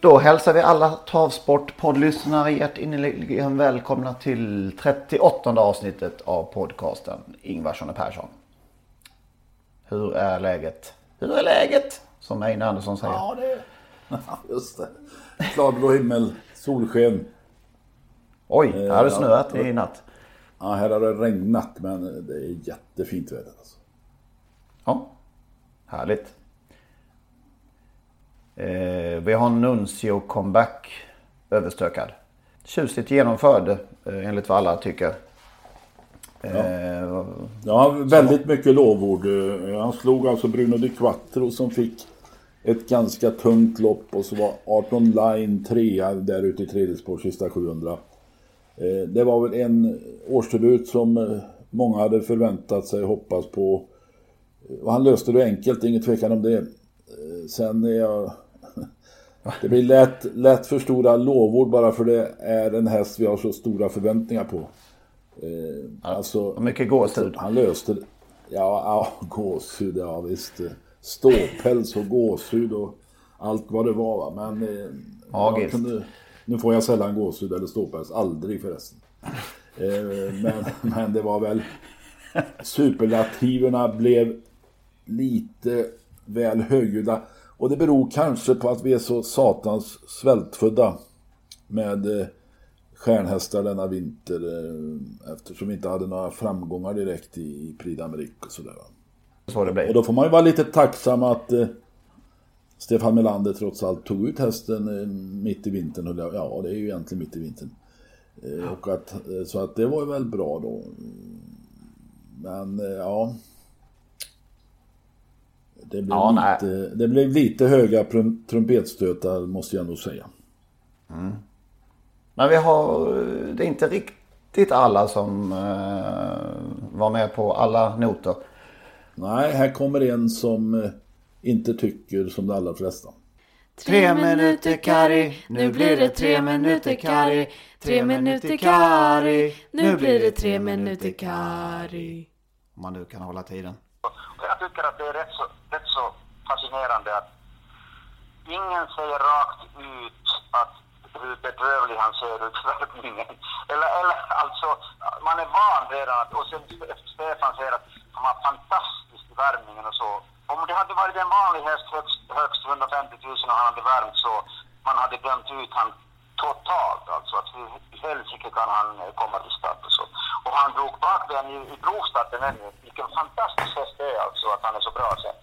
Då hälsar vi alla Travsportpoddlyssnare hjärtinnerligen välkomna till 38 avsnittet av podcasten Ingvarsson och Persson. Hur är läget? Hur är läget? Som Einar Andersson säger. Ja, det Just det. Klarblå himmel, solsken. Oj, här har det ja, snöat i natt. Ja, här har det regnat men det är jättefint väder alltså. Ja, härligt. Eh, vi har Nuncio comeback överstökad. Tjusigt genomförd eh, enligt vad alla tycker. Eh, Ja, väldigt mycket lovord. Eh, Han slog alltså Bruno Di Quattro som fick ett ganska tungt lopp och så var 18 Line trea där ute i tredje spår, sista 700. Eh, Det var väl en årsdebut som många hade förväntat sig och hoppats på. Och han löste det enkelt, ingen tvekan om det. Sen är jag... Det blir lätt, lätt för stora lovord bara för det är en häst vi har så stora förväntningar på. Eh, Alltså, mycket gåshud. han löste det. Ja, ja gåshud, ja visst. Ståpäls och gåshud och allt vad det var. Va? Men eh, Magiskt. jag kunde, nu får jag sällan gåshud eller ståpäls, aldrig förresten. Eh, men, men det var väl superlativerna blev lite väl högljudda. Och det beror kanske på att vi är så satans svältfödda med eh, stjärnhästar denna vinter eh, eftersom vi inte hade några framgångar direkt i, Prix d'Amérique och sådär. så det Och blir. då får man ju vara lite tacksam att eh, Stefan Melander trots allt tog ut hästen mitt i vintern. Ja, det är ju egentligen mitt i vintern. Och att, så att det var ju väl bra då. Men ja. Det blev, Ja, nej. lite, det blev lite höga trumpetstötar måste jag nog säga. Men vi har, det är inte riktigt alla som eh, var med på alla noter. Nej, här kommer en som eh, inte tycker som de allra flesta. Tre minuter Kari, nu blir det tre minuter Kari. Tre minuter Kari, nu blir det tre minuter Kari. Om man nu kan hålla tiden. Och jag tycker att det är rätt så, rätt så fascinerande att ingen säger rakt ut att hur bedrövlig han ser ut i. Eller, eller alltså, man är van redan att, och sen Stefan säger att han var fantastisk i värmningen och så. Om det hade varit en vanlig häst högst, högst 150 000 och han hade värmt så man hade dömt ut han totalt alltså. Att hur i helsike kan han eh, komma till start och så. Och han drog bakben i, i provstarten ännu. Vilken fantastisk häst det är alltså att han är så bra sen.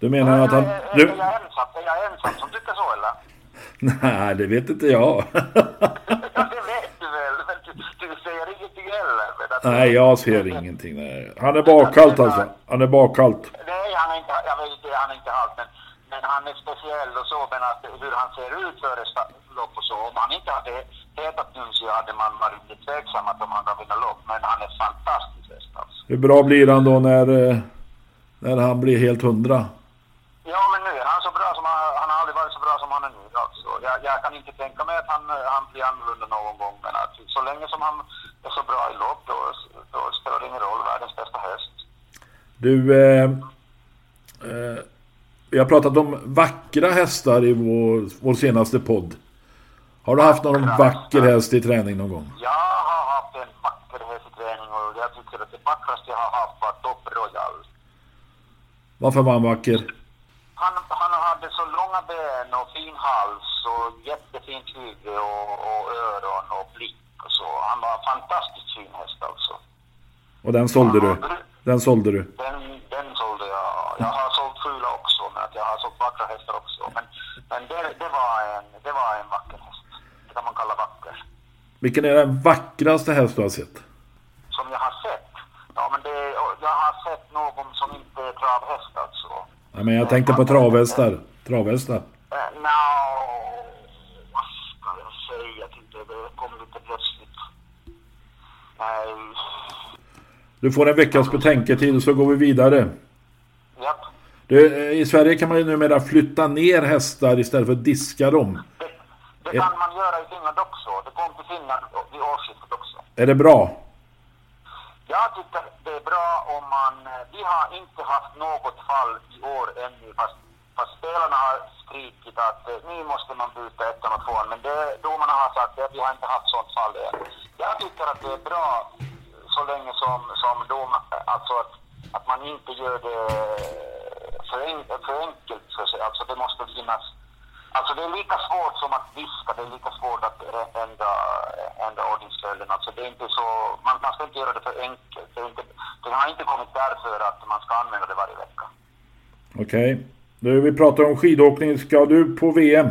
Du menar att han... Du... är, jag ensam, är jag ensam som tycker så eller? Nej, det vet inte jag. Ja, det vet du väl, men du, du säger ingenting heller. Nej, jag ser ingenting. Nej. Han är bakkallt alltså. Han är bakkallt. Nej, han är inte, jag vet han är inte halt, men han är speciell och så, men att hur han ser ut före lopp och så. Om han inte hade hetat nu så hade man varit lite tveksam att om han kan vinna lopp, men han är fantastisk häst alltså. Hur bra blir han då när, eh, när han blir helt hundra? Ja, men nu är han så bra som han, han har aldrig varit så bra som han är nu. Alltså. Jag, jag kan inte tänka mig att han, han blir annorlunda någon gång, men att så länge som han är så bra i lopp, då, då spelar det ingen roll. Världens bästa häst. Du, eh, eh, vi har pratat om vackra hästar i vår, vår senaste podd. Har du haft någon vacker häst i träning någon gång? Jag har haft en vacker häst i träning och jag tycker att det vackraste jag har haft var Top Royal. Varför var han vacker? Han, han hade så långa ben och fin hals och jättefint huvud och, och öron och blick och så. Han var en fantastiskt fin häst alltså. Och den sålde du? Den sålde du. Den, den sålde jag. Jag har sålt fula också, men att jag vackra hästar också. Men, men det, det, var en, det var en vacker häst. Det kan man kalla vacker. Vilken är den vackraste häst du har sett? Som jag har sett? Ja, men det, jag har sett någon som inte är travhäst alltså. Ja, men jag tänkte på travhästar. Travhästar. Uh, no, vad ska jag säga? Jag tyckte det kom lite plötsligt. Nej. Du får en veckas betänketid så går vi vidare. Japp. Du, eh, I Sverige kan man ju numera flytta ner hästar istället för att diska dem. Det, det kan man göra i Finland också. Det kom till Finland vid årsskiftet också. Är det bra? Jag tycker det är bra om man... Vi har inte haft något fall i år ännu fast, fast spelarna har skrikit att eh, nu måste man byta ettan och tvåan. Men det, domarna har sagt att vi har inte haft sånt fall än. Jag tycker att det är bra så länge som, som dom, alltså att, att man inte gör det för, en, för enkelt för sig. Alltså det måste finnas Alltså det är lika svårt som att diska, det är lika svårt att ändra, ändra ordningsföljden. Alltså det är inte så, man, man ska inte göra det för enkelt. Det, inte, det har inte kommit därför att man ska använda det varje vecka. Okej. Okay. vi pratar om skidåkning. Ska du på VM?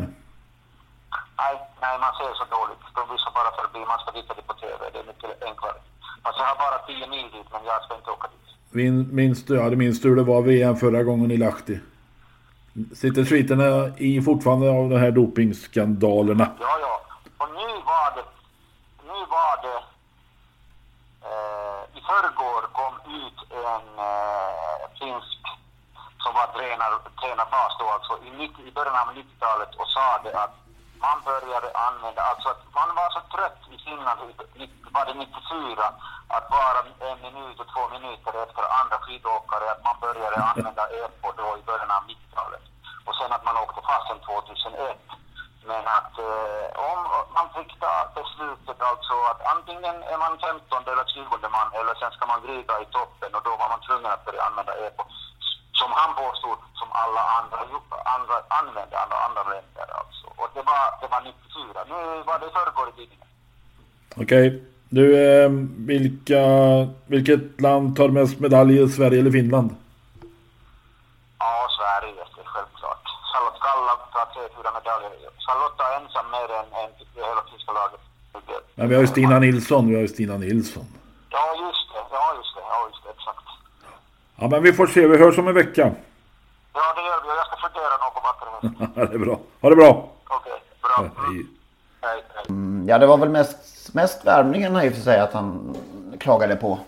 Nej, nej man ser så dåligt. De visar bara förbi. Man ska titta det på TV. Det är mycket enklare. Alltså jag har bara 10 mil dit, men jag ska inte åka dit. Minns du, ja, det minns du hur det var VM förra gången i Lahti? Sitter sviterna i fortfarande av de här dopingskandalerna? Ja, ja. Och nu var det... Nu var det... Eh, I förrgår kom ut en eh, finsk som var tränare, tränarbas då alltså i, 90, i början av 90-talet och sa det att man började använda, alltså att man var så trött i Finland, var det 94, att vara en minut och två minuter efter andra skidåkare, att man började använda EPO då i början av 90-talet. Och sen att man åkte fast sen 2001. Men att eh, om man fick ta beslutet alltså att antingen är man 15 eller 20 man eller sen ska man gryta i toppen och då var man tvungen att börja använda EPO. Som han påstod som alla andra, andra använde, alla andra länder alltså. Och det var, det var 94. Nu var det förrgår i tidningen. Okej. Okay. Du, eh, vilka, vilket land tar mest medaljer, Sverige eller Finland? Ja, Sverige, självklart. Charlotte Kalla tar tre, fyra medaljer. Charlotte är ensam mer än, än hela tyska laget. Men vi har ju Stina Nilsson, vi har ju Stina Nilsson. Ja, just det. Ja, just det. Ja, just det. Ja, men vi får se. Vi hörs om en vecka. Ja, det gör vi. Jag ska fundera något på backen. det är bra. Ha det bra. Okej, okay, bra. Mm. Hej. Hej, hej. Mm, ja, det var väl mest, mest värmningen i och för sig att han klagade på.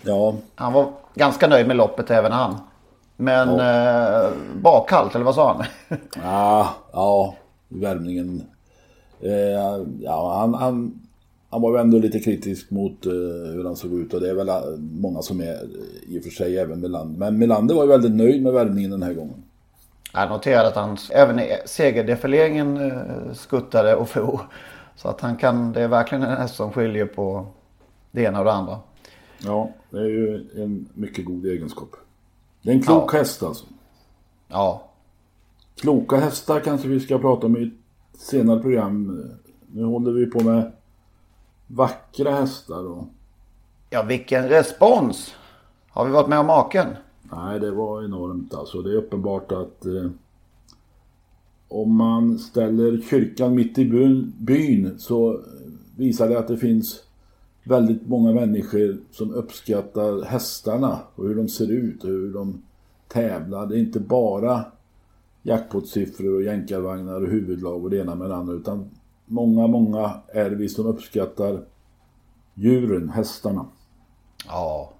Ja. Han var ganska nöjd med loppet även han. Men ja. eh, bakkallt, eller vad sa han? ja, ja, värmningen. Eh, ja, han, han, han var ju ändå lite kritisk mot eh, hur han såg ut och det är väl eh, många som är i och för sig även Melander. Men Melander var ju väldigt nöjd med värmningen den här gången. Jag noterade att han även i segerdefileringen eh, skuttade och for. Så att han kan, det är verkligen en häst som skiljer på det ena och det andra. Ja, det är ju en mycket god egenskap. Det är en klok ja. häst alltså. Ja. Kloka hästar kanske vi ska prata om i ett senare program. Nu håller vi på med vackra hästar och... Ja, vilken respons! Har vi varit med om maken? Nej, det var enormt alltså. Det är uppenbart att eh, om man ställer kyrkan mitt i byn så visar det att det finns väldigt många människor som uppskattar hästarna och hur de ser ut och hur de tävlar. Det är inte bara jackpot-siffror och jänkarvagnar och huvudlag och det ena med det andra utan många, många är vi som uppskattar djuren, hästarna. Ja,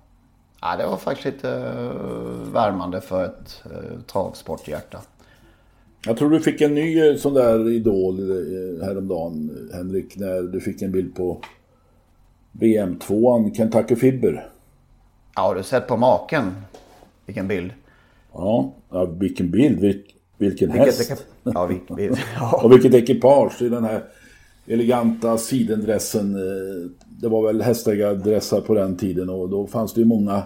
ja det var faktiskt lite eh, värmande för ett uh, travsporthjärta. Jag tror du fick en ny eh, sån där idol häromdagen, Henrik, när du fick en bild på VM2an Kentucky Fibber. Ja, har du sett på maken? Vilken bild. Ja, ja vilken bild. Vil, vilken vilket häst. Ja, vilken bild. Ja. och vilket ekipage i den här eleganta sidendressen. Eh, det var väl hästägardressar på den tiden och då fanns det ju många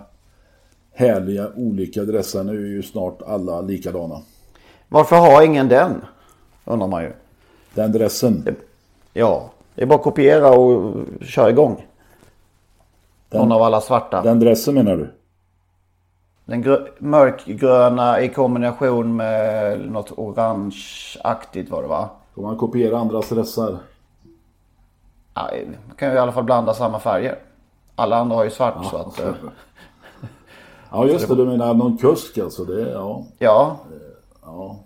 härliga olika dressar. Nu är ju snart alla likadana. Varför har ingen den? Undrar man ju. Den dressen? Ja, det är bara att kopiera och köra igång. Den, Någon av alla svarta. Den dressen menar du? Den grö- mörkgröna i kombination med något orangeaktigt var det va? Får man kopiera andras dressar? Ja, kan ju i alla fall blanda samma färger. Alla andra har ju svart så att... eh, Ja just det, du menar någon kusk alltså. Det, ja. Ja, ja.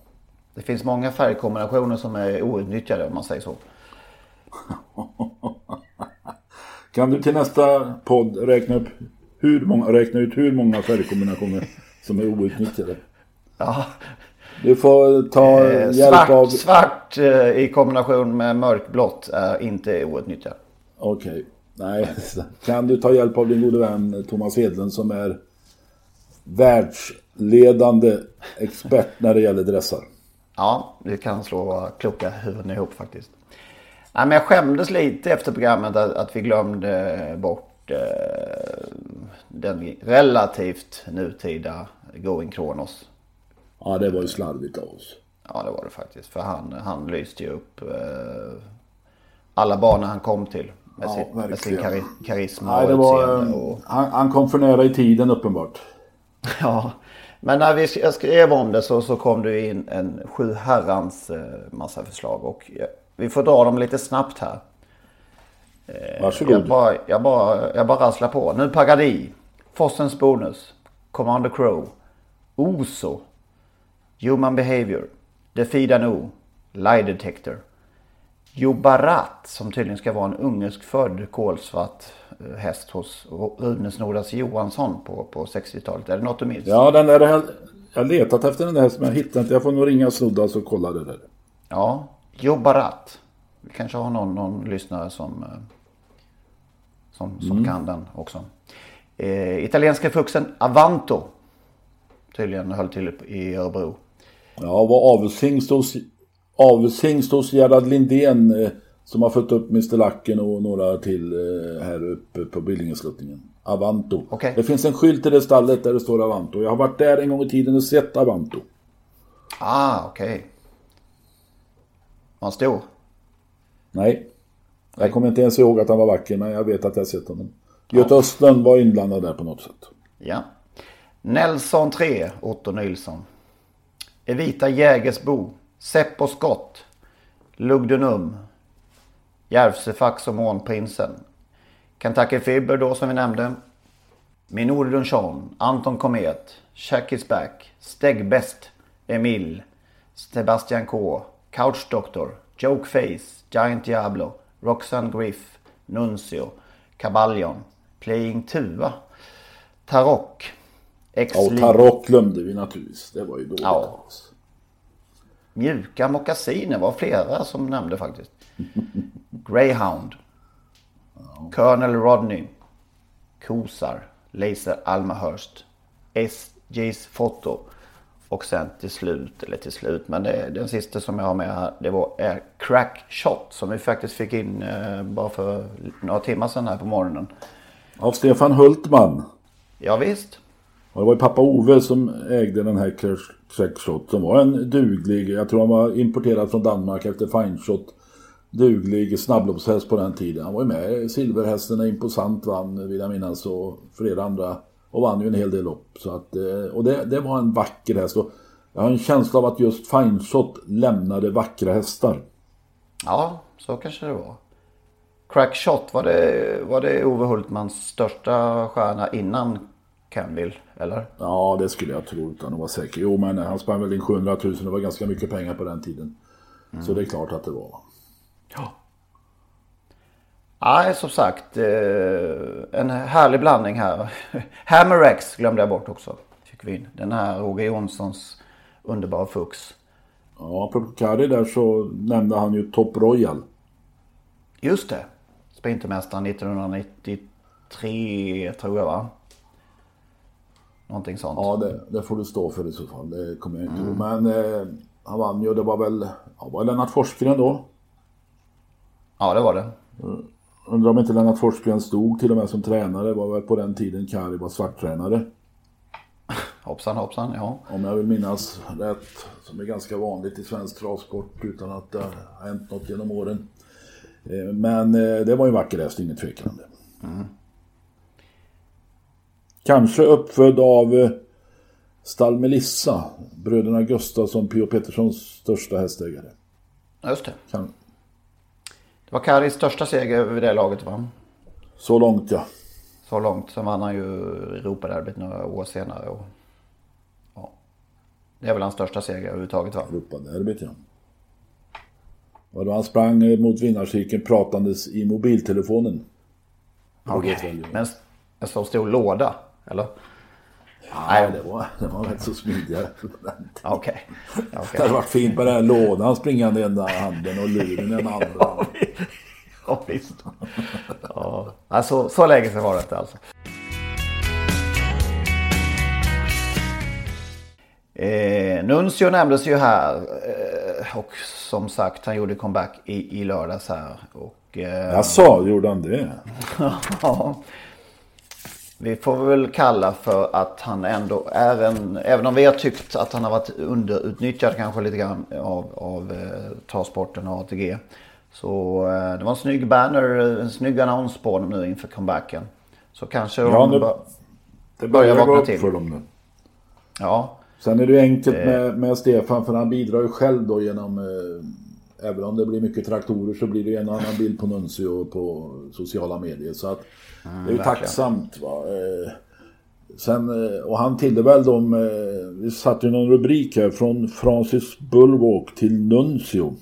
det finns många färgkombinationer som är outnyttjade om man säger så. Kan du till nästa podd räkna, upp hur många, räkna ut hur många färgkombinationer som är outnyttjade? Ja, Du får ta eh, hjälp svart, av... svart eh, i kombination med mörkblått är inte outnyttjat. Okej. Nej, kan du ta hjälp av din gode vän Thomas Hedlund som är världsledande expert när det gäller dressar. Ja, vi kan slå våra kloka huvuden ihop faktiskt. Nej, men jag skämdes lite efter programmet att, att vi glömde bort eh, den relativt nutida Going Kronos. Ja, det var ju slarvigt av oss. Ja, det var det faktiskt. För han, han lyste ju upp eh, alla banor han kom till. Med, Ja, sin, med sin kari- karisma Nej, det och var, eh, Och, han, han kom för nära i tiden uppenbart. ja. Men när vi, jag skrev om det så, så kom det in en sju herrans eh, massa förslag. Och eh, vi får dra dem lite snabbt här. Jag Varsågod. bara, jag, bara, jag bara rasslar på. Nu Pagadi. Fossens bonus. Commander Crow. Oso. Human Behavior. Defida Nu. Lie Detector. Jobarat som tydligen ska vara en ungerskfödd kolsvart eh, häst hos Rune Snodas Johansson på, på 60-talet. Är det något du minns? Ja, den där, jag har letat efter den där som jag hittade inte. Jag får nog ringa Snoddas och kolla det där. Ja, Jobarat. Vi kanske har någon, någon lyssnare som, eh, som, som kan den också. Eh, italienska fuxen Avanto. Tydligen höll till i Örebro. Ja, var avelshingst hos, hos Gerhard Lindén eh, som har fått upp Mr Lacken och några till eh, här uppe på Billingesluttningen. Avanto. Okej. Det finns en skylt i det stallet där det står Avanto. Jag har varit där en gång i tiden och sett Avanto. Ah, okej. Var han stor? Nej. Jag kommer inte ens ihåg att han var vacker, men jag vet att jag sett honom. Göte Östlund var inblandad där på något sätt. Ja. Nelson 3, Otto Nilsson. Evita Jägersbo. Seppo Skott. Lugdunum. Järvsefax och Månprinsen. Kentucky Fibber då som vi nämnde. Minor Dunchon. Anton Komet. Jack is back. Stegbest. Emil. Sebastian K. Couch Doctor. Joke Face. Giant Diablo. Roxanne Griff. Nuncio. Caballion. Playing Tuva. Tarok ex Ja, och Tarok glömde vi naturligtvis. Det var ju dåligt Ja. Mjuka mockasiner var flera som nämnde faktiskt. Greyhound. Colonel Rodney. Kosar. Laser Almahurst. SJ's foto. Och sen till slut, eller till slut, men det, den sista som jag har med här, det var är Crack Shot som vi faktiskt fick in eh, bara för några timmar sedan här på morgonen. Av Stefan Hultman. Ja, visst. Och det var ju pappa Ove som ägde den här Crackshot som var en duglig, jag tror han var importerad från Danmark efter Fineshot. Duglig snabbloppshäst på den tiden. Han var ju med i Silverhästen, Imposant vann vill jag minnas och flera andra. Och vann ju en hel del lopp. Så att, eh, och det, det var en vacker häst. Och jag har en känsla av att just Fineshot lämnade vackra hästar. Ja, så kanske det var. Crackshot, var det, var det Ove Hultmans största stjärna innan Canville, eller? Ja, det skulle jag tro utan att vara säker. Jo, men han sprang väl in 700 000. Det var ganska mycket pengar på den tiden. Så det är klart att det var. Ja. Nej, som sagt. Eh, en härlig blandning här. Hammerex glömde jag bort också. Fick vi in. Den här Roger Jonssons underbara fux. Ja, apropå Kari där så nämnde han ju Top Royal. Just det. Sprintermästaren 1993 tror jag va? Någonting sånt. Ja, det, det får du stå för i så fall. Det kommer jag inte ihåg. Men eh, han vann ju. Det var väl ja, var Lennart Forsgren då. Ja, det var det. Undrar om inte Lennart Forsgren stod till och med som tränare. Det var väl på den tiden Kari var svarttränare. Hoppsan hoppsan, ja. Om jag vill minnas rätt. Som är ganska vanligt i svensk travsport utan att det har hänt något genom åren. Eh, Men eh, det var ju en vacker häst, inget tvekan om det. Kanske uppfödd av eh, Stall Melissa, bröderna Gustafsson, P.O. Petterssons största hästägare. Just det. Kan, Det var Karis största seger vid det laget va? så långt ja. Så långt. Sen vann han ju Europaderbyt några år senare. Och, ja. Det är väl hans största seger överhuvudtaget va? Europaderbyt ja. Och då han sprang eh, mot vinnarcirkeln pratandes i mobiltelefonen. Okej. Men en så stor låda? Eller? Nej, det var, det var rätt så smidiga på den tiden. Okej. Det Okej. hade varit fint med den här lådan springande i ena handen och luren i den andra. Ja, visst. Ja. Alltså, så länge sedan var det inte alltså. Eh, Nuncio nämndes ju här eh, och som sagt han gjorde comeback i, i lördags här. Och, eh, Jag sa, gjorde han det? ja, vi får väl kalla för att han ändå är en, även om vi har tyckt att han har varit underutnyttjad kanske lite grann av, av eh, travsporten och ATG. Så eh, det var en snygg banner, en snygg annons på honom nu inför comebacken. Så kanske Ja, de bör- Det Börjar börjar gå upp till. för dem nu. Ja, Sen är det ju enkelt med, med Stefan för han bidrar ju själv då genom eh, Även om det blir mycket traktorer så blir det en och annan bild på Nuncio på sociala medier. Så att det är ju tacksamt. Va? Eh, sen, eh, och han tillhör väl de, eh, vi satte ju någon rubrik här, från Francis Bulwark till Nuncio.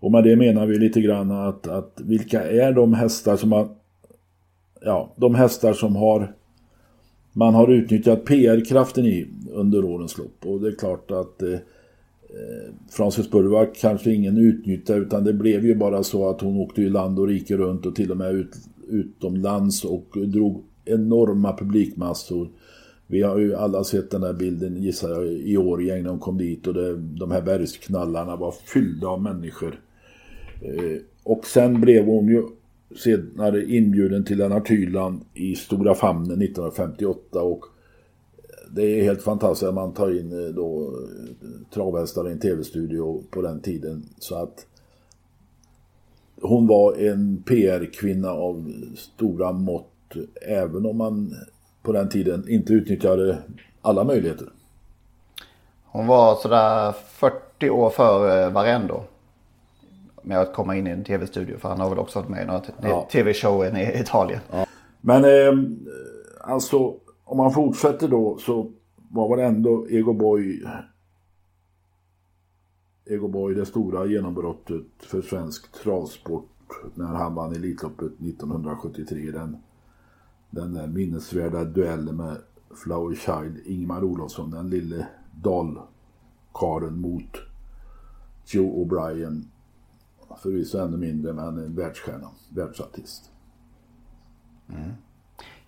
Och med det menar vi lite grann att, att vilka är de hästar som har Ja, de hästar som har man har utnyttjat PR-kraften i under årens lopp. Och det är klart att eh, Eh, Frances Burwack kanske ingen utnyttjade utan det blev ju bara så att hon åkte i land och rike runt och till och med ut, utomlands och drog enorma publikmassor. Vi har ju alla sett den där bilden gissar jag i Årjäng när de kom dit och det, de här bergsknallarna var fyllda av människor. Eh, och sen blev hon ju senare inbjuden till Lennart Hyland i Stora Famnen 1958 och det är helt fantastiskt att man tar in eh, då eh, travhästar i en tv-studio på den tiden så att hon var en PR-kvinna av stora mått även om man på den tiden inte utnyttjade alla möjligheter. hon var sådär 40 år före Varendo. Med att komma in i en tv-studio. För han har väl också varit med i några Ja. tv-showen i Italien. Men eh, alltså om man fortsätter då så var väl ändå Ego Boy Ego Boy det stora genombrottet för svensk travsport när han vann Elitloppet 1973. Den, den där minnesvärda duellen med Flower Child, Ingmar Olofsson, den lille dalkaren mot Joe O'Brien. Förvisso ännu mindre men en världsstjärna, världsartist. Mm.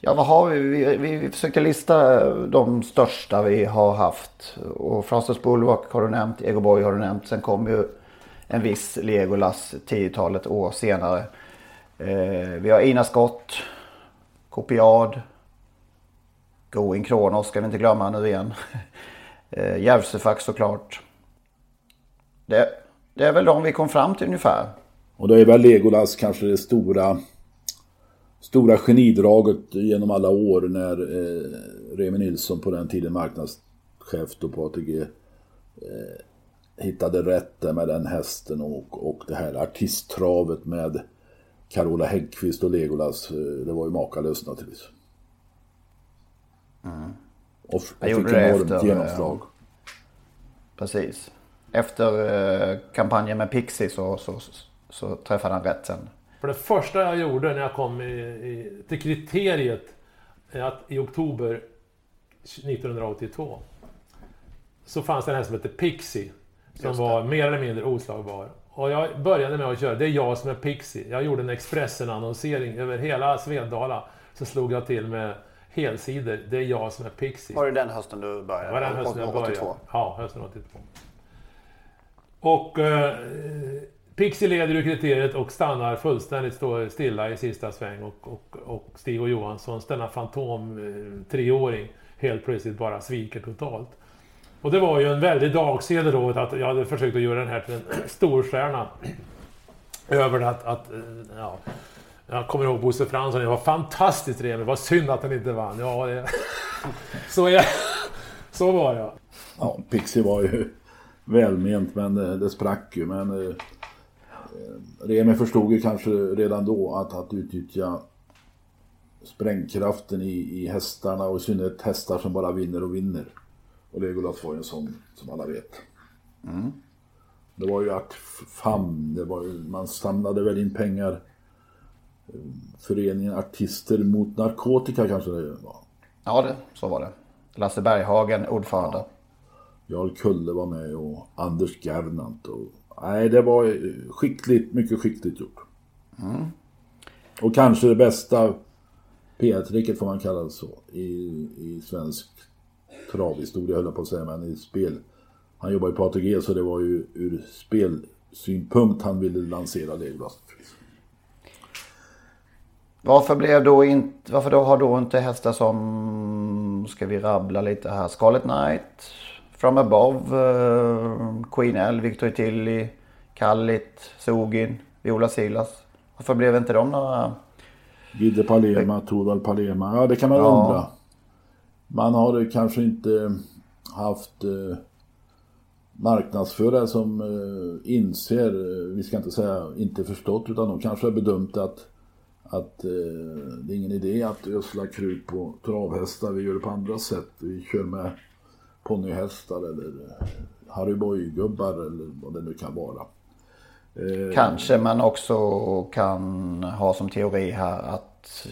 Ja, vad har vi? Vi, vi, vi försökte lista de största vi har haft. Och Francis Bulwark har du nämnt, Ego Boy har du nämnt. Sen kom ju en viss Legolas tiotalet år senare. Eh, vi har Ina Scott, Kopiad, Going Kronos ska vi inte glömma nu igen. Eh, Järvsefax såklart. Det, det är väl de vi kom fram till ungefär. Och då är väl Legolas kanske det stora, stora genidraget genom alla år när eh, Remi Nilsson på den tiden marknadschef då på ATG eh, hittade rätt där med den hästen och, och det här artisttravet med Carola Häggkvist och Legolas. eh, Det var ju makalöst naturligtvis. Och, och Jag gjorde fick enormt efter, genomslag. Precis. Efter eh, kampanjen med Pixie så, så, så träffade han rätt sen. För det första jag gjorde när jag kom i, i, till kriteriet är att i oktober 1982 så fanns det en häst som hette Pixie. Som var mer eller mindre oslagbar. Och jag började med att köra, det är jag som är Pixie. Jag gjorde en Expressen-annonsering över hela Svedala. Så slog jag till med helsidor, det är jag som är Pixie. Var det den hösten du började? Det var den hösten jag började. 82. Ja, hösten 82. Och eh, Pixie leder ur kriteriet och stannar fullständigt stilla i sista sväng. Och, och, och Stig och Johansson, denna fantom-treåring, eh, helt plötsligt bara sviker totalt. Och det var ju en väldig dagseder då att jag hade försökt att göra den här till en storstjärna. Över att, att eh, ja, jag kommer ihåg Bosse Fransson, det var fantastiskt trevligt. Vad synd att han inte vann. Ja, det, så jag, Så var jag. ja. Pixie var ju välment men eh, det sprack ju. Men eh, Remi förstod ju kanske redan då att, att utnyttja sprängkraften i, i hästarna och i synnerhet hästar som bara vinner och vinner. Och Legolas var ju en sån som alla vet. Det var ju Art Fam, det var ju, man samlade väl in pengar. Föreningen Artister mot Narkotika kanske det var. Ja, det, så var det. Lasse Berghagen, ordförande. Jarl Kulle var med och Anders Gernandt. Och, nej, det var skickligt, mycket skickligt gjort. Och kanske det bästa PR-tricket får man kalla det så i, i svensk travhistoria höll jag på att säga, men i spel. Han jobbar ju på ATG så det var ju ur spelsynpunkt han ville lansera det. Varför blev då inte, varför då har då inte hästar som, ska vi rabbla lite här, Scarlet Knight, From Above, eh, Queen L, Victory Tilly, Kallit, Sogin, Viola Silas. Varför blev inte de några... Gide Palema, Torvald Palema. Ja, det kan man Ja. undra. Man har kanske inte haft eh, marknadsförare som eh, inser, eh, vi ska inte säga inte förstått, utan de kanske har bedömt att, att eh, det är ingen idé att ösla krut på travhästar. Vi gör det på andra sätt. Vi kör med ponnyhästar eller eh, Harry Boy-gubbar eller vad det nu kan vara. Eh, Kanske man också kan ha som teori här att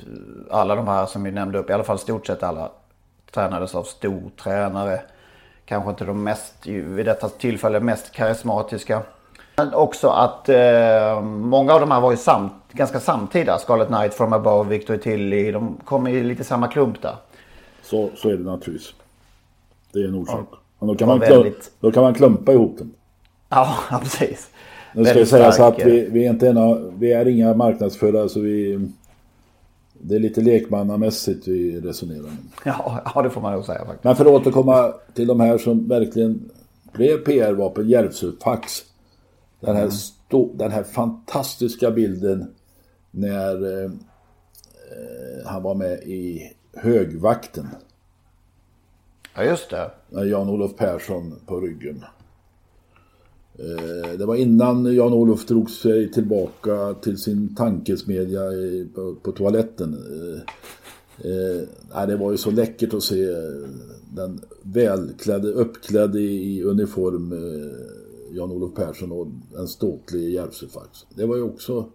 alla de här som vi nämnde upp, i alla fall stort sett alla, tränades av stortränare. Kanske inte de mest, vid detta tillfälle mest karismatiska. Men också att eh, många av de här var ju samt, ganska samtida. Scarlet Knight, From Above, Victor Tilly. De kom i lite samma klump där. Så, så är det naturligtvis. Det är en orsak. Men då, kan man väldigt- då kan man klumpa ihop dem. Ja, ja precis. Nu ska jag säga så att stark, eh, vi, vi, är inte ena, vi är inga marknadsförare så vi... Det är lite lekmannamässigt vi resonerar. Ja, ja, det får man nog säga faktiskt. Men för att återkomma till de här som verkligen blev PR-vapen, Järvsöfax. Den här, sto, den här fantastiska bilden när eh, eh, han var med i högvakten. Ja, just det. med Jan-Olof Persson på ryggen. Eh, det var innan Jan-Olof drog sig tillbaka till sin tankesmedja på, toaletten. Eh, eh, det var ju så läckert att se den välklädde, uppklädde i, uniform Jan-Olof Persson och en ståtlig Järvsöfax. Det var ju också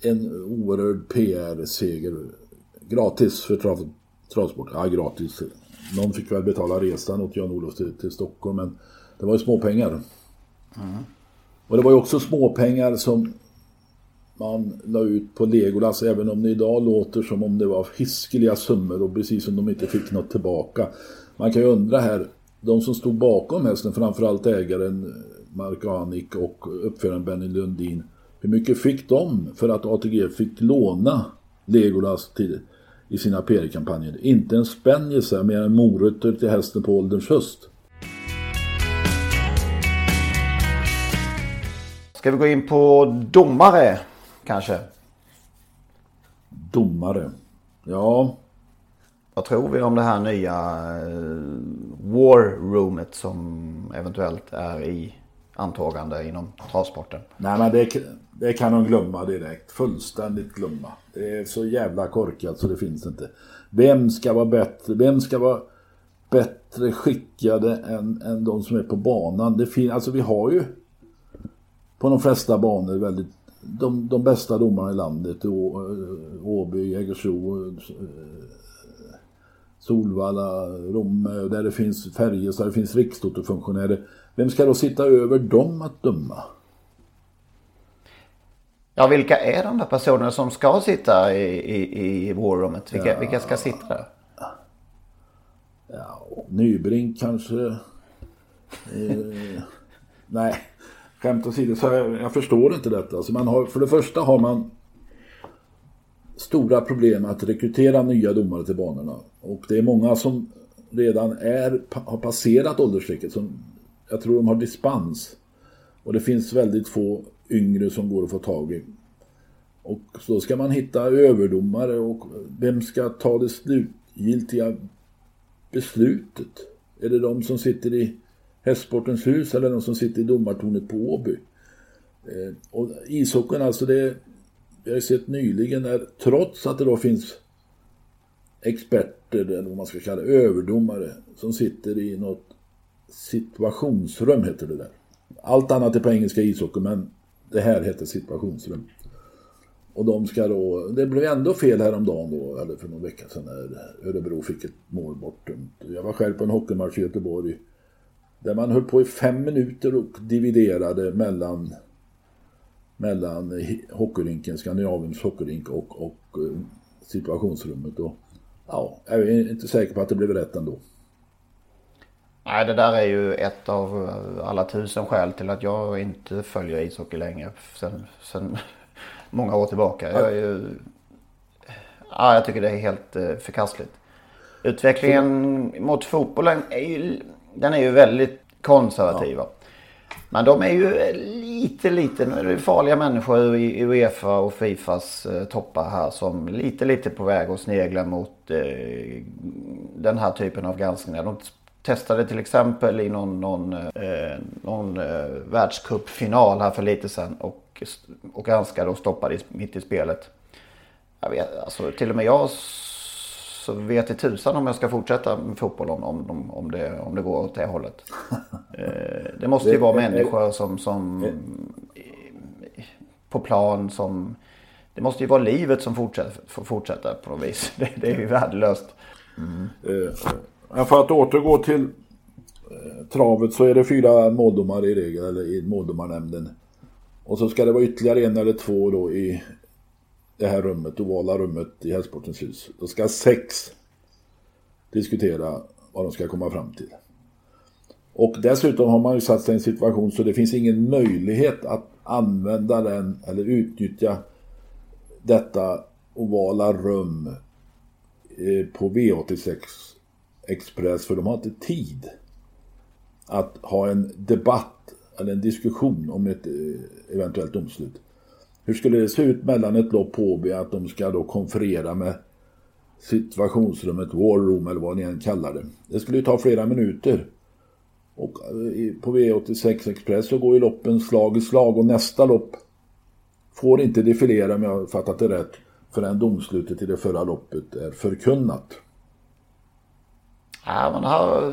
en oerhörd PR-seger. Gratis för travsport. Ja, gratis. Någon fick väl betala resan åt Jan-Olof till, till Stockholm, men det var ju småpengar. Och det var ju också småpengar som man la ut på Legolas, även om det idag låter som om det var hiskeliga summor och precis som de inte fick något tillbaka. Man kan ju undra här, de som stod bakom hästen, framförallt ägaren Mark Anik och uppföraren Benny Lundin, hur mycket fick de för att ATG fick låna Legolas till, i sina PR-kampanjer? Inte en spänn gissar jag, mer än morötter till hästen på ålderns höst. Ska vi gå in på domare kanske? Domare. Ja, Vad tror vi om det här nya eh, War Roomet som eventuellt är i antagande inom travsporten? Nej men det, det kan de glömma direkt. Fullständigt glömma. Det är så jävla korkat så det finns inte. Vem ska vara bättre? Vem ska vara bättre skickade än, än de som är på banan? Det fin- alltså vi har ju på de flesta banor väldigt de, de bästa domarna i landet. Eh, Åby, Jägersro, eh, Solvalla, Romme, där det finns Färjestad, det finns rikstotofunktionärer. Vem ska då sitta över dem att döma? Ja, vilka är de där personerna som ska sitta i, i, i War Roomet? Vilka, vilka ska sitta där? Ja, Nybrink kanske. Eh, nej, skämt åsido, så jag, jag förstår inte detta. Alltså man har, för det första har man stora problem att rekrytera nya domare till banorna. Och det är många som redan är, har passerat åldersstrecket. Som, jag tror de har dispens. Och det finns väldigt få yngre som går att få tag i. Och så ska man hitta överdomare och vem ska ta det slutgiltiga beslutet. Är det de som sitter i Hästsportens hus eller de som sitter i domartornet på Åby? Eh, och ishockeyn alltså, det vi har sett nyligen när, trots att det då finns experter, eller vad man ska kalla det, överdomare, som sitter i något situationsrum heter det där. Allt annat är på engelska ishockey, men det här heter situationsrum. Och de ska då, det blev ändå fel häromdagen då, eller för någon vecka sedan när Örebro fick ett mål bortdömt. Jag var själv på en hockeymatch i Göteborg där man höll på i fem minuter och dividerade mellan mellan hockeyrinken, Skandinaviens hockeyrink och, och eh, situationsrummet. Och, ja, jag är inte säker på att det blev rätt ändå. Nej, det där är ju ett av eh, alla tusen skäl till att jag inte följer ishockey längre. Sen, sen många år tillbaka. Jag, är ju, ja, jag tycker det är helt eh, förkastligt. Utvecklingen mot fotbollen är ju, den är ju väldigt konservativa. Ja. Men de är ju lite, lite, nu är det farliga människor i Uefa och Fifas eh, toppar här som lite, lite på väg att snegla mot eh, den här typen av granskningar. De testade till exempel i någon, någon, eh, någon eh, världscupfinal här för lite sedan och, och granskade och stoppade mitt i spelet. Jag vet, alltså till och med jag så vet i tusan om jag ska fortsätta med fotboll om, om, om, det, om det går åt det hållet. Eh, det måste ju vara människor som, som på plan som... Det måste ju vara livet som fortsätter, får fortsätta på något vis. Det, det är ju värdelöst. Mm. Men för att återgå till eh, travet så är det fyra måldomar i regel, eller i måldomarnämnden. Och så ska det vara ytterligare en eller två då i det här rummet, ovala rummet i Hästsportens hus. Då ska sex diskutera vad de ska komma fram till. Och dessutom har man ju satt sig i en situation så det finns ingen möjlighet att använda den eller utnyttja detta ovala rum eh, på V86 Express för de har inte tid att ha en debatt eller en diskussion om ett eh, eventuellt domslut. Hur skulle det se ut mellan ett lopp på Åby att de ska då konferera med situationsrummet, war room eller vad ni än kallar det. Det skulle ju ta flera minuter. Och eh, på V86 Express så går ju loppen slag i slag och nästa lopp får inte defilera om jag har fattat det rätt förrän domslutet i det förra loppet är förkunnat. Ja, man har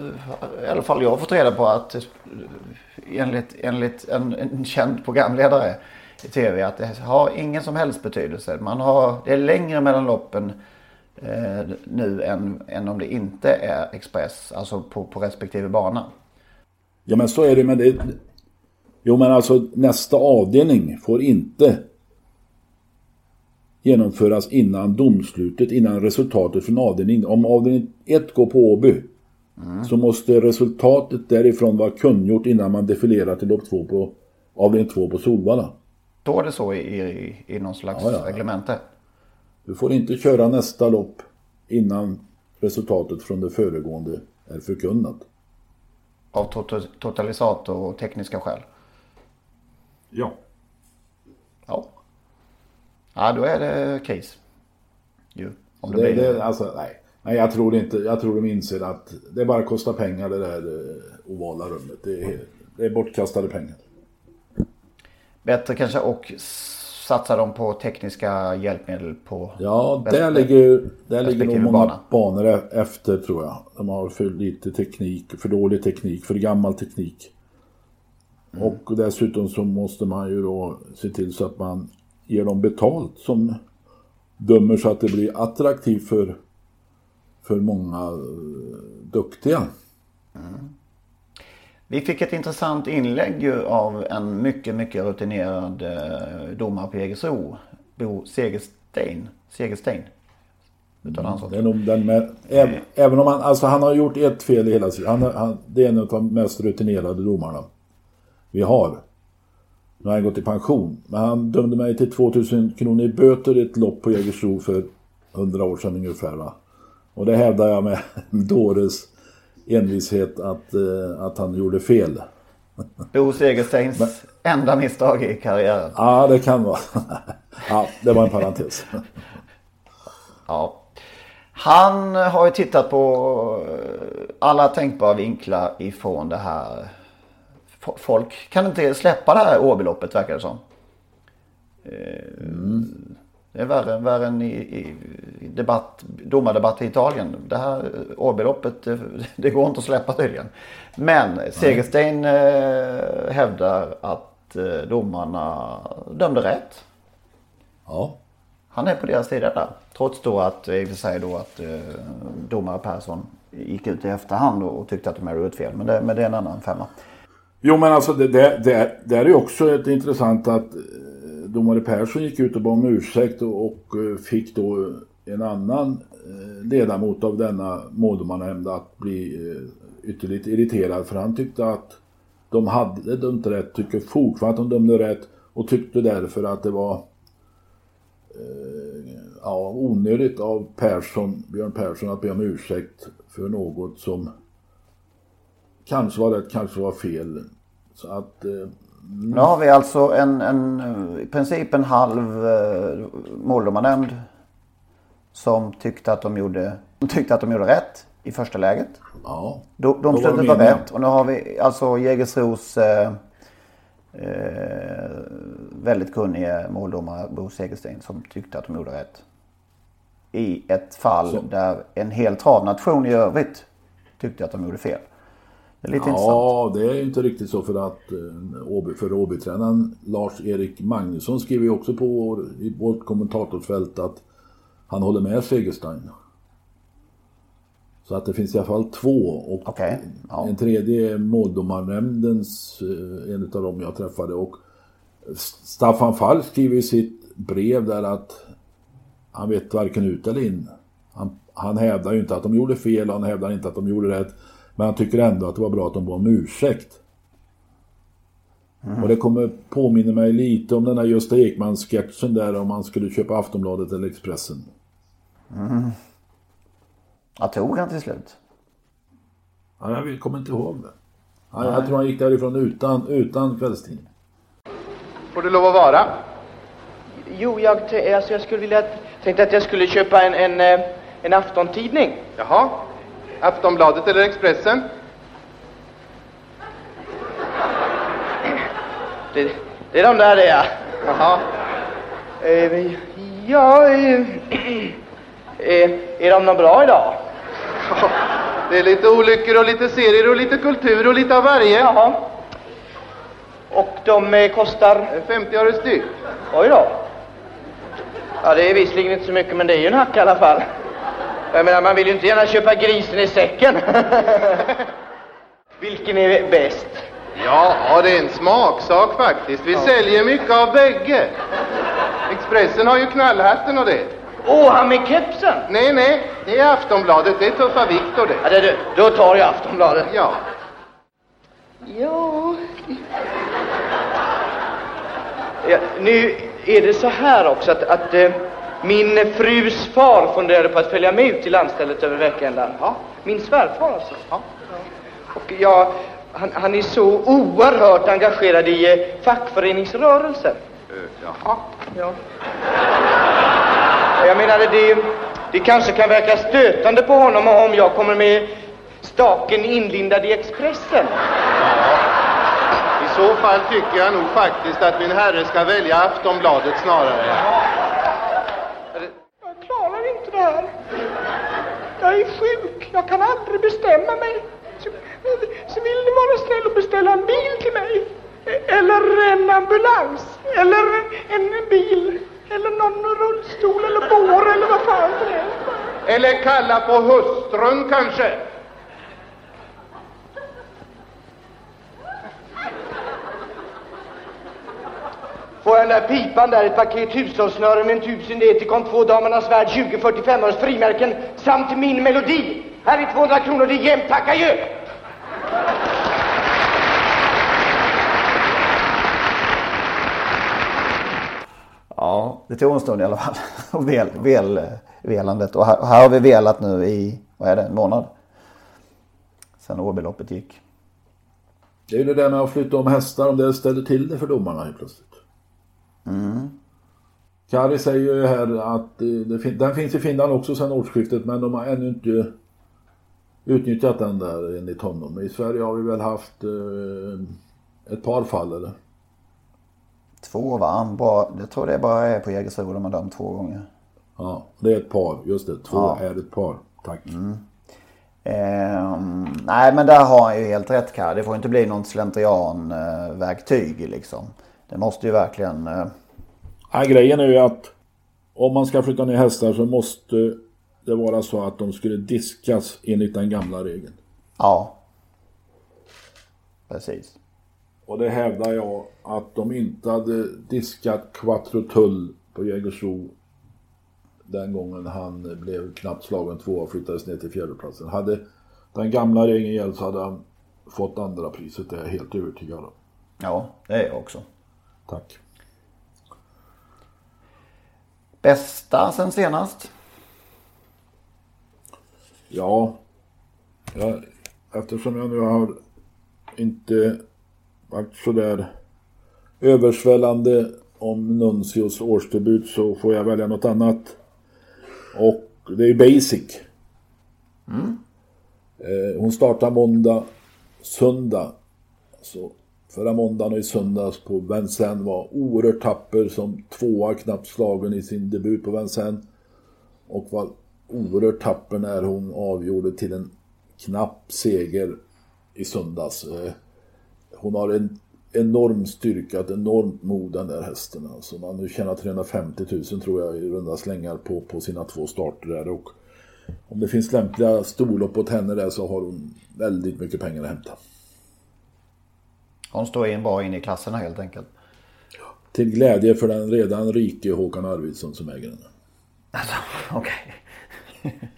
i alla fall jag fått reda på att eh, enligt, enligt en, en känd programledare i tv att det har ingen som helst betydelse. Man har, det är längre mellan loppen eh, nu än, än om det inte är Express, alltså på, på respektive bana. Ja men så är det, men det... Jo men alltså nästa avdelning får inte genomföras innan domslutet, innan resultatet från avdelning. Om avdelning 1 går på Åby mm. så måste resultatet därifrån vara kungjort innan man defilerar till lopp 2 på avdelning 2 på Solvalla. Står det så i, i, i någon slags ja, ja. reglemente? Du får inte köra nästa lopp innan resultatet från det föregående är förkunnat. Av totalisator och tekniska skäl? Ja. Ja. Ja, då är det case. Ju, om det, det, blir... det alltså, nej. nej, jag tror inte. Jag tror de inser att det bara kostar pengar det där eh, ovala rummet. Det är, det är bortkastade pengar. Bättre kanske och satsar de på tekniska hjälpmedel på... Ja, där ligger, där ligger nog många bana. banor efter tror jag. De har för lite teknik, för dålig teknik, för gammal teknik. Mm. Och dessutom så måste man ju då se till så att man ger dem betalt som dömer så att det blir attraktivt för, för många uh, duktiga. Mm. Vi fick ett intressant inlägg ju av en mycket, mycket rutinerad eh, domare på Jägersro. Bo Segerstein. Segerstein. Utan det är nog den med, även, även om han, alltså han har gjort ett fel i hela sitt han, han, Det är en av de mest rutinerade domarna vi har. Nu har han gått i pension. Men han dömde mig till 2000 kronor i böter i ett lopp på Jägersro för 100 år sedan ungefär. Va? Och det hävdar jag med dåres envishet att, eh, att han gjorde fel. Bo Segersteins Men, enda misstag i karriären. Ja, det kan vara. ja, det var en parentes. ja. Han har ju tittat på eh, alla tänkbara vinklar ifrån det här. Folk kan inte släppa det här Åbyloppet verkar det som. Eh, Det är värre, värre än i, i debatt, domardebatt i Italien. Det här Åbyloppet, det, det går inte att släppa tydligen. Men Segerstein eh, hävdar att eh, domarna dömde rätt. Ja. Han är på deras sida där. Trots då att, i och för sig då att eh, domare Persson gick ut i efterhand och, och tyckte att de hade gjort fel. Men det, men det är en annan femma. Jo men alltså det, det, det, det är ju också ett intressant att eh, domare Persson gick ut och bad om ursäkt och, och eh, fick då en annan eh, ledamot av denna måldomarnämnd att bli ytterligt irriterad. För han tyckte att de hade dömt rätt, tycker fortfarande att de dömde rätt och tyckte därför att det var eh, ja, onödigt av Persson, Björn Persson att be om ursäkt för något som kanske var rätt, kanske var fel. Så att eh, Nu har vi alltså en, en i princip en halv eh, måldomarnämnd. Som tyckte att de gjorde, tyckte att de gjorde rätt i första läget. ja. Do- var Domslutet de var eniga. rätt och nu har vi alltså Jägersros eh, eh, väldigt kunnige måldomare Bo Segerstein som tyckte att de gjorde rätt. I ett fall Så. där en hel travnation i övrigt tyckte att de gjorde fel. Det är lite intressant. Ja, det är inte riktigt så för att eh, för Åbytränaren Lars-Erik Magnusson skriver ju också på vår, i vårt kommentatorsfält att han håller med Segerstein. Så att det finns i alla fall två och Okej, ja. en tredje är måldomarnämndens, eh, en av dem jag träffade och Staffan Falk skriver i sitt brev där att han vet varken ut eller in. Han, han hävdar ju inte att de gjorde fel han hävdar inte att de gjorde rätt. Men han tycker ändå att det var bra att de bad om ursäkt. Och det kommer påminna mig lite om den här Gösta Ekman-sketchen där om man skulle köpa Aftonbladet eller Expressen. Jag tog han till slut. Ja, jag kommer inte ihåg det. Ja, jag tror han gick därifrån utan, utan kvällstidning. Får det lov att vara? Jo, jag, alltså jag skulle vilja, tänkte att jag skulle köpa en, en, eh, en aftontidning. Jaha. Aftonbladet eller Expressen? Det, det är de där det ja. Jaha. Eh, ja, eh, eh, är de någon bra idag? Det är lite olyckor och lite serier och lite kultur och lite av varje. Jaha. Och de eh, kostar, 50 öre styck. oj då. Ja, det är visserligen inte så mycket, men det är ju en hack i alla fall. Jag menar, man vill ju inte gärna köpa grisen i säcken. Vilken är bäst? Ja, det är en smaksak faktiskt. Vi säljer mycket av bägge. Expressen har ju knallhatten och det. Åh, han med kepsen! Nej, nej, det är Aftonbladet. Det är Tuffa Viktor det. Ja, det, det, då tar jag Aftonbladet. Ja. Ja. ja. Nu är det så här också att, att eh, min frus far funderade på att följa med ut till landstället över veckan. Ja. Min svärfar alltså. Ja. Och jag, han, han är så oerhört engagerad i eh, fackföreningsrörelsen. Jaha. Ja. Jag menade, det, det kanske kan verka stötande på honom om jag kommer med staken inlindad i Expressen. I så fall tycker jag nog faktiskt att min herre ska välja Aftonbladet snarare. Jag inte det här. Jag är sjuk. Jag kan aldrig bestämma mig. Så, så vill ni vara snäll och beställa en bil till mig. Eller en ambulans. Eller en bil. Eller någon rullstol eller bår eller vad fan det är. Eller kalla på hustrun kanske. Får jag den där pipan där, ett paket hushållssnören, en tub syntetikon, två Damernas Värld, 20-45 öres frimärken samt min melodi. Här är 200 kronor, det är jämnt, tack adjö! Ja, det tog en stund i alla fall. Och vel, vel, velandet. Och här, och här har vi velat nu i, vad är det, en månad. Sen Åbyloppet gick. Det är ju det där med att flytta om hästar, om det ställer till det för domarna helt plötsligt. Kari säger ju här att fin- den finns i Finland också sedan årsskiftet men de har ännu inte utnyttjat den där enligt honom. I Sverige har vi väl haft eh, ett par fall eller? Två va? Bra. Jag tror det bara är på Jägersro de har dömt två gånger. Ja, det är ett par. Just det, två Ja. är ett par. Tack. Ehm, nej men där har han ju helt rätt Kalle. Det får inte bli någon slentrianverktyg liksom. Det måste ju verkligen... Eh, Ja, grejen är ju att om man ska flytta ner hästar så måste det vara så att de skulle diskas enligt den gamla regeln. ja. Precis. Och det hävdar jag att de inte hade diskat Quattro Tull på Jägersro den gången han blev knappt slagen tvåa och flyttades ner till fjärdeplatsen. Hade den gamla regeln gällt så hade han fått andra priset, det är jag helt övertygad om. Ja, det är jag också. Tack. Bästa sen senast? Ja, jag, eftersom jag nu har inte varit sådär översvällande om Nuncios årsdebut så får jag välja något annat. Och det är basic. Eh, hon startar måndag, söndag. Så förra måndagen och i söndags på Vincennes var oerhört tapper som tvåa knappt slagen i sin debut på Vincennes. Och var oerhört tapper när hon avgjorde till en knapp seger i söndags. Eh, hon har en enorm styrka, ett enormt mod den där hästen. Alltså man nu tjänar 350 000 tror jag i runda slängar på, på sina två starter där. Och om det finns lämpliga storlopp åt henne där så har hon väldigt mycket pengar att hämta. Hon står in bra in i klasserna helt enkelt. Till glädje för den redan rike Håkan Arvidsson som äger henne. Alltså, okej.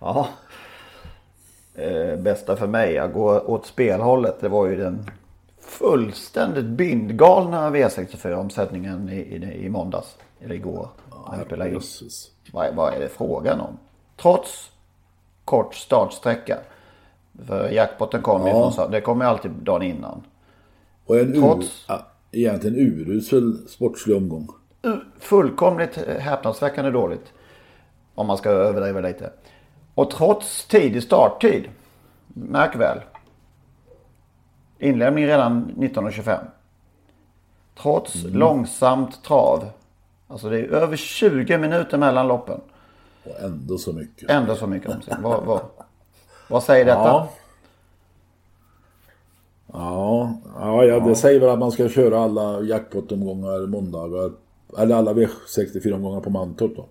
ja. Eh, bästa för mig att gå åt spelhållet. Det var ju den fullständigt bindgalna V64-omsättningen i, i, i måndags. Eller igår. jag spelade in. Vad, vad är det frågan om? Trots kort startsträcka. För jackpotten kom ju Ja. från, det kom ju alltid dagen innan. Och en ur, Trots- ja, egentligen urusel sportslig omgång. Fullkomligt häpnadsväckande dåligt. Om man ska överdriva lite. Och trots tidig starttid. Märk väl. Inlämning redan 19.25. Trots långsamt trav. Alltså det är över 20 minuter mellan loppen. Och ändå så mycket. Ändå så mycket omsättning. Vad, vad, vad säger detta? Ja. Ja, ja, ja, det säger väl att man ska köra alla jackpot-omgångar måndagar. Eller alla V64-omgångar på Mantorp då.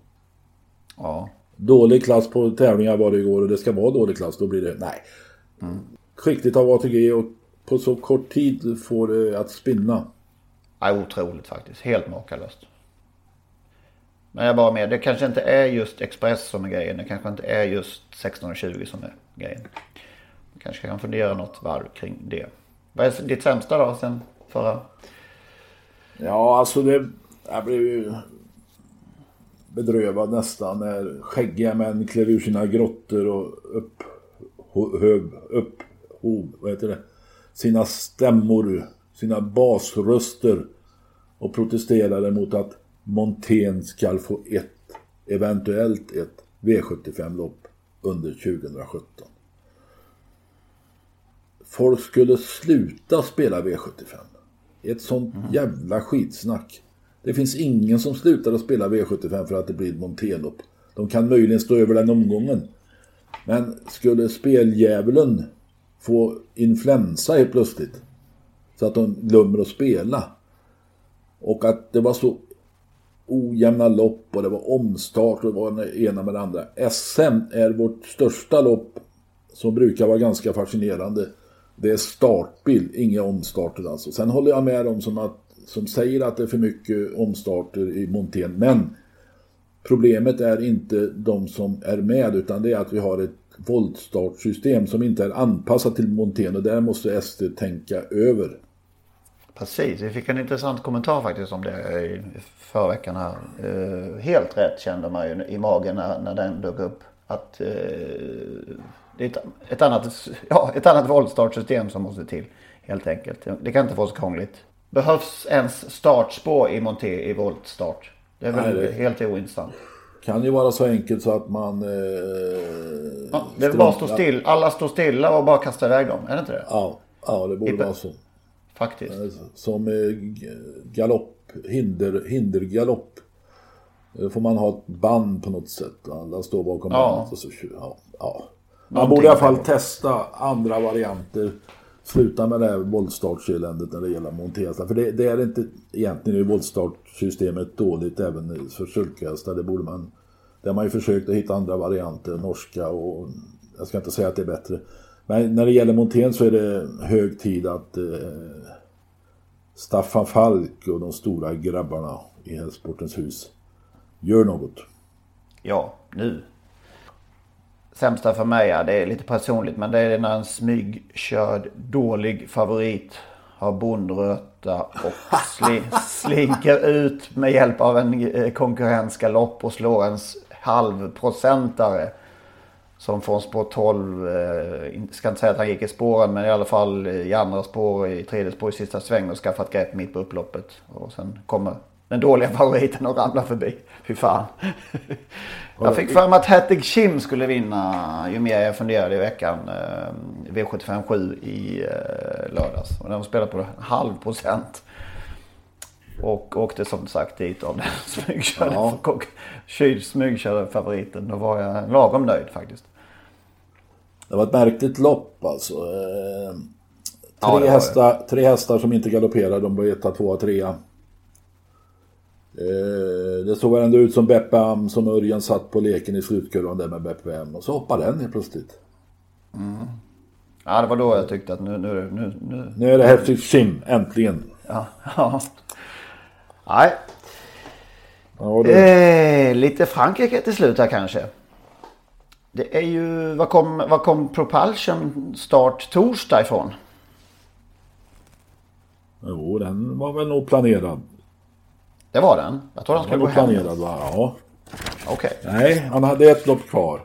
Ja. Dålig klass på tävlingar var det igår och det ska vara dålig klass. Då blir det, nej. Skickligt av ATG och på så kort tid får det att spinna. Ja, otroligt faktiskt. Helt makalöst. Men jag bara med. Det kanske inte är just Express som är grejen. Det kanske inte är just 16.20 som är grejen. Du kanske kan fundera något varv kring det. Vad är ditt sämsta då sen förra? Ja, alltså det... Jag blev ju bedrövad nästan när skäggiga män klär ur sina grottor och upp... Hög, upp... Hov, vad heter det? Sina stämmor, sina basröster och protesterade mot att Montén ska få ett, eventuellt ett V75-lopp under 2017. Folk skulle sluta spela V75. Ett sånt jävla skitsnack. Det finns ingen som slutar att spela V75 för att det blir ett Montelopp. De kan möjligen stå över den omgången. Men skulle speldjävulen få influensa helt plötsligt så att de glömmer att spela och att det var så ojämna lopp och det var omstart och det var det ena med det andra. SM är vårt största lopp som brukar vara ganska fascinerande. Det är startbild, inga omstarter alltså. Sen håller jag med dem som, att, som säger att det är för mycket omstarter i Montén. Men problemet är inte de som är med utan det är att vi har ett voltstartsystem som inte är anpassat till Montén och där måste SD tänka över. Precis, vi fick en intressant kommentar faktiskt om det i förra veckan här. Eh, helt rätt kände man ju i magen när, när den dök upp. Att eh, det är ett, ett, annat, ja, ett annat voltstartsystem som måste till. Helt enkelt. Det kan inte få så krångligt. Behövs ens startspår i Monté i voltstart? Det är väl Nej, det- helt ointressant. Kan ju vara så enkelt så att man... Eh, Ja, det är bara att stå still. Alla står stilla och bara kastar iväg dem. Är det inte det? Ja, ja det borde Ippe. vara så. Faktiskt. Som eh, galopp, hinder, hindergalopp. Eh, får man ha ett band på något sätt. Alla står bakom Ja. bandet och så kör ja, ja. Man borde i alla fall testa andra varianter. Sluta med det här voltstartseländet när det gäller monterhästar. För det, det är inte egentligen är voltstartsystemet dåligt även för sulkhästar. Det borde man... Det har man ju försökt att hitta andra varianter, norska och... Jag ska inte säga att det är bättre. Men när det gäller montén så är det hög tid att eh, Staffan Falk och de stora grabbarna i Hästsportens hus gör något. Ja, nu. Sämsta för mig, ja, det är lite personligt, men det är när en smygkörd dålig favorit har bondröta och sli, slinker ut med hjälp av en eh, konkurrensgalopp och slår en halvprocentare. Som från spår 12, eh, ska inte säga att han gick i spåren men i alla fall i andra spår, i tredje spår i sista sväng och skaffat grepp mitt på upploppet. Och sen kommer den dåliga favoriten och ramlar förbi. Fy fan. Jag fick för mig att Hattig Kim skulle vinna ju mer jag funderade i veckan. Eh, V75 7 i eh, lördags. Och den spelade på halv procent. Och åkte som sagt dit av den smygkörda, Ja. smygkörda favoriten. Då var jag lagom nöjd faktiskt. Det var ett märkligt lopp alltså. Eh, Ja, tre, det. hästar, tre hästar som inte galopperade, de var etta, tvåa, trea. Eh, det såg ändå ut som Beppe Am som Örjan satt på leken i slutkurvan där med Beppe M. Och så hoppade den helt plötsligt. Ja, det var då jag tyckte att nu, nu, nu, nu. Nu är det Heftig Sim, äntligen. Ja, ja. Nej, Ja, du. eh, lite Frankrike till slut här kanske. Det är ju, vad kom, vad kom Propulsion start torsdag ifrån? Jo, den var väl nog planerad. Det var den? Jag tror var skulle gå hem. planerad va? Ja. Okej. Nej, han hade ett lopp kvar.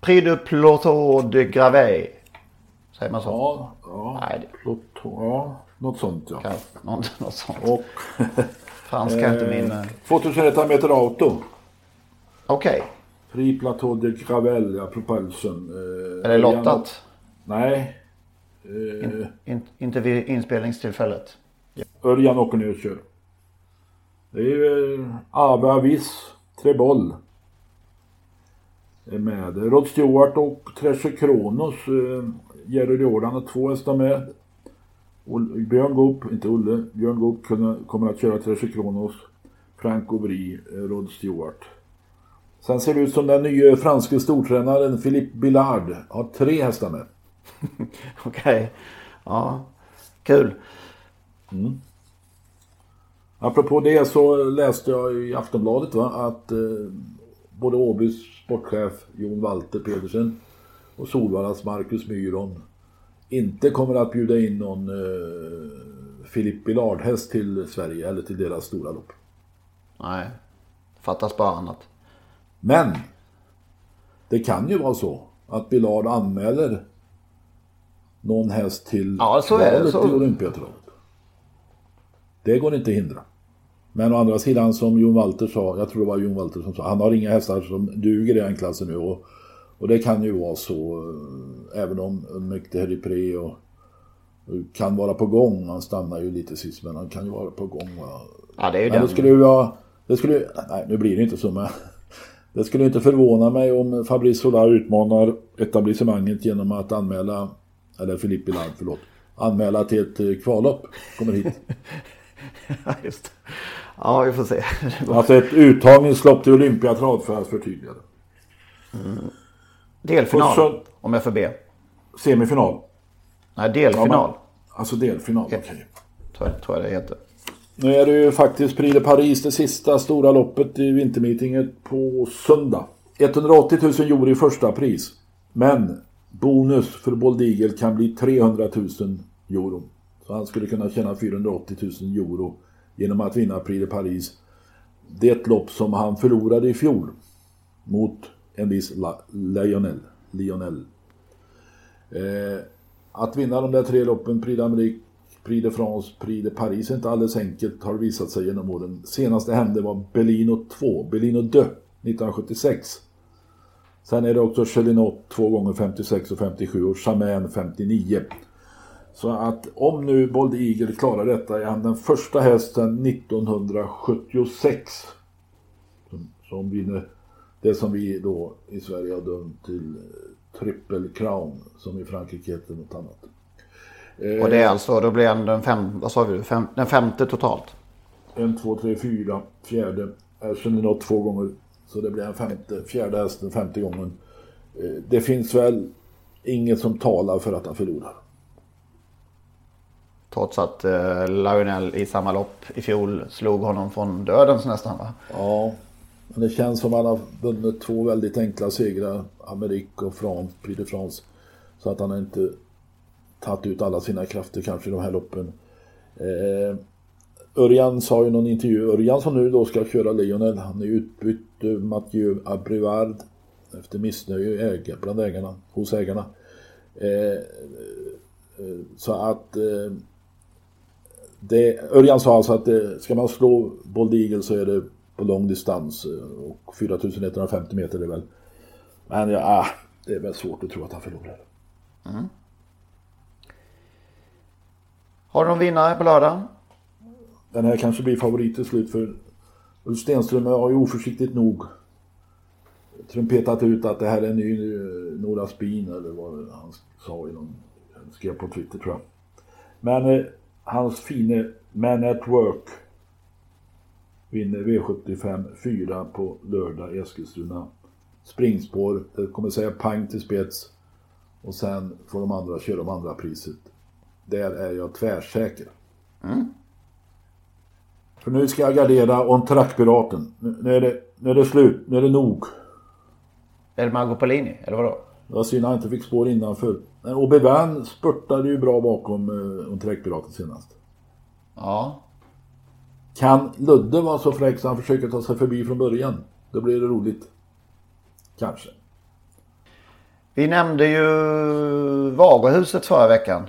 Prix du Plateau de Gravé. Säger man så? Ja, ja. Nej, det Lotto, ja. Något sånt ja. kan något, något sånt. Och Franska är inte min... eh, 2100 meter auto. Okej. Prix Plateau de Gravel, ja, Propulsion. Eh, Är det lottat? Nej. Eh, In, inte vid inspelningstillfället. Örjan åker ner och kör. Det är ju eh, Ave Avis, Treboll. Är med. Rod Stewart och Treasure Kronos. Eh, Jerry Jordan har två hästar med. Björn Goop, inte Olle, Björn Goop kommer att köra Treasure Kronos. Frank Aubry, eh, Rod Stewart. Sen ser det ut som den nya franske stortränaren Philippe Billard har tre hästar med. Okej. Ja. Kul. Apropå det så läste jag i Aftonbladet va, att eh, både Åbys sportchef Jon Walter Pedersen och Solvallas Marcus Myron inte kommer att bjuda in någon eh, Philippe Billard-häst till Sverige eller till deras stora lopp. Nej. Fattas bara annat. Men det kan ju vara så att Billard anmäler någon häst till Ja, så är det, valet så- i Olympiatravet. Det går inte att hindra. Men å andra sidan som Jon Walter sa, jag tror det var Jon Walter som sa, han har inga hästar som duger i den klassen nu. Och, och det kan ju vara så, eh, även om Mäktige Harry Pre och, och kan vara på gång. Han stannar ju lite sist, men han kan ju vara på gång. Ja, det är ju Men den. det skulle ju vara... Det skulle, nej, nu blir det inte så, men... Det skulle inte förvåna mig om Fabrice Solar utmanar etablissemanget genom att anmäla, eller Philippe Billard, förlåt, anmäla till ett eh, kvallopp. Kommer hit. Ja, just. Ja, vi får se. Alltså ett uttagningslopp till Olympiatrav för att förtydliga det. Delfinal. Och så- Om jag får be. Semifinal. Nej, Ja, delfinal. men- Alltså delfinal, okej. Tror, jag, tror jag det heter. Nu är det ju faktiskt Prix de Paris, det sista stora loppet i vintermeetinget på söndag. 180 000 euro i första pris. Men bonus för Bold Eagle kan bli 300 000 euro. Så han skulle kunna tjäna 480 000 euro genom att vinna Prix de Paris. Det är ett lopp som han förlorade i fjol mot en viss La- Lionel. Lionel. Eh, att vinna de där tre loppen, Prix d'Amérique, Prix de France, Prix de Paris är inte alldeles enkelt har det visat sig genom åren. Senaste hände var Bellino 2, Bellino 2 1976. Sen är det också Chelinot två gånger 56 och 57 och Chamain 59. Så att om nu Bold Eagle klarar detta är han den första hästen 1976 som, som vinner det som vi då i Sverige har dömt till eh, Triple Crown som i Frankrike heter något annat. Och det är alltså, då blir han den, fem, vad sa vi, fem, den femte totalt. En, två, tre, fyra, fjärde. Ersen är nått två gånger. Så det blir en femte, fjärde hästen, femte gången. Eh, Det finns väl inget som talar för att han förlorar. Trots att eh, Lionel i samma lopp i fjol slog honom från dödens nästan va? Ja, men det känns som att han har vunnit två väldigt enkla segrar. Amerik och France, Prix de France. Så att han har inte tagit ut alla sina krafter kanske i de här loppen. Eh, Örjan sa i någon intervju, Örjan som nu då ska köra Lionel, han är utbytt eh, Mathieu Abrivard efter missnöje äga, bland ägarna, hos ägarna. Eh, eh, så att eh, det, Örjan sa alltså att eh, ska man slå Bold Eagle så är det på lång distans eh, och 4150 meter är det väl. Men ja, ah, det är väl svårt att tro att han förlorar. Har du någon vinnare på lördag? Den här kanske blir favorit till slut för Ulf Stenström har ju oförsiktigt nog trumpetat ut att det här är en ny eh, Nora Spin eller vad han sa i någon, skrev på Twitter tror jag. Men hans fine Man at Work vinner V75 4 på lördag i Eskilstuna. Springspår, det kommer säga pang till spets och sen får de andra köra om andra priset. Där är jag tvärsäker. För nu ska jag gardera om trackpiraten. Nu, nu, är det, nu är det slut, nu är det nog. Är det Margot Paulini eller vadå? Det var synd att han inte fick spår innanför. Men Obi-Wan spurtade ju bra bakom eh, om trackpiraten senast. Ja. Kan Ludde vara så fräck så han försöker ta sig förbi från början? Då blir det roligt. Kanske. Vi nämnde ju Varuhuset förra veckan.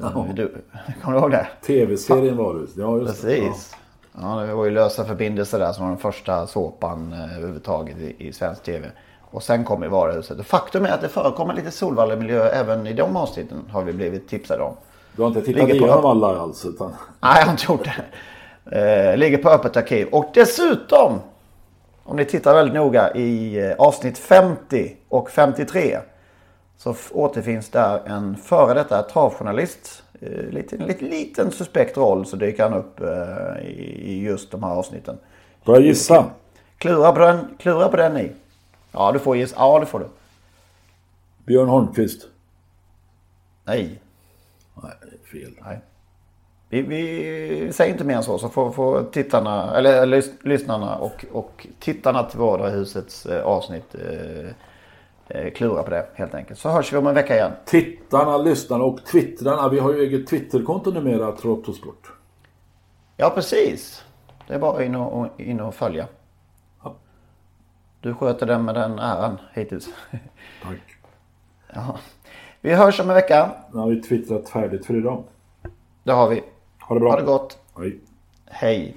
Ja. Du, kommer du ihåg det? TV-serien var det. Ja, just det. Precis. Ja, det var ju lösa förbindelser där som var den första såpan eh, överhuvudtaget i, i svensk tv. Och sen kom ju varuhuset. Och faktum är att det förekommer lite Solvalla-miljö även i de avsnitten har vi blivit tipsade om. Du har inte tittat Ligger på- igenom alla alls? Utan... Nej, jag har inte gjort det. Eh, ligger på öppet arkiv. Och dessutom, om ni tittar väldigt noga i eh, avsnitt 50 och 53. Så återfinns där en före detta travjournalist. Eh, lite, lite, liten suspekt roll så dyker han upp eh, i, i just de här avsnitten. Får jag gissa? Klura på den, klura på den ni. Ja, du får gissa. Ja, det får du. Björn Holmqvist? Nej. Nej, det är fel. Nej. Vi, vi säger inte mer än så, så får, får tittarna, eller lys, lyssnarna och, och tittarna till Varuhusets eh, avsnitt eh, eh, klura på det helt enkelt. Så hörs vi om en vecka igen. Tittarna, lyssnarna och twittrarna. Vi har ju eget twitterkonto numera, Trottosport. Ja, precis. Det är bara in och, och, in och följa. Du sköter den med den äran hittills. Tack. ja. Vi hörs om en vecka. Nu har vi twittrat färdigt för idag. Det har vi. Ha det bra. Ha det gott. Hej. Hej.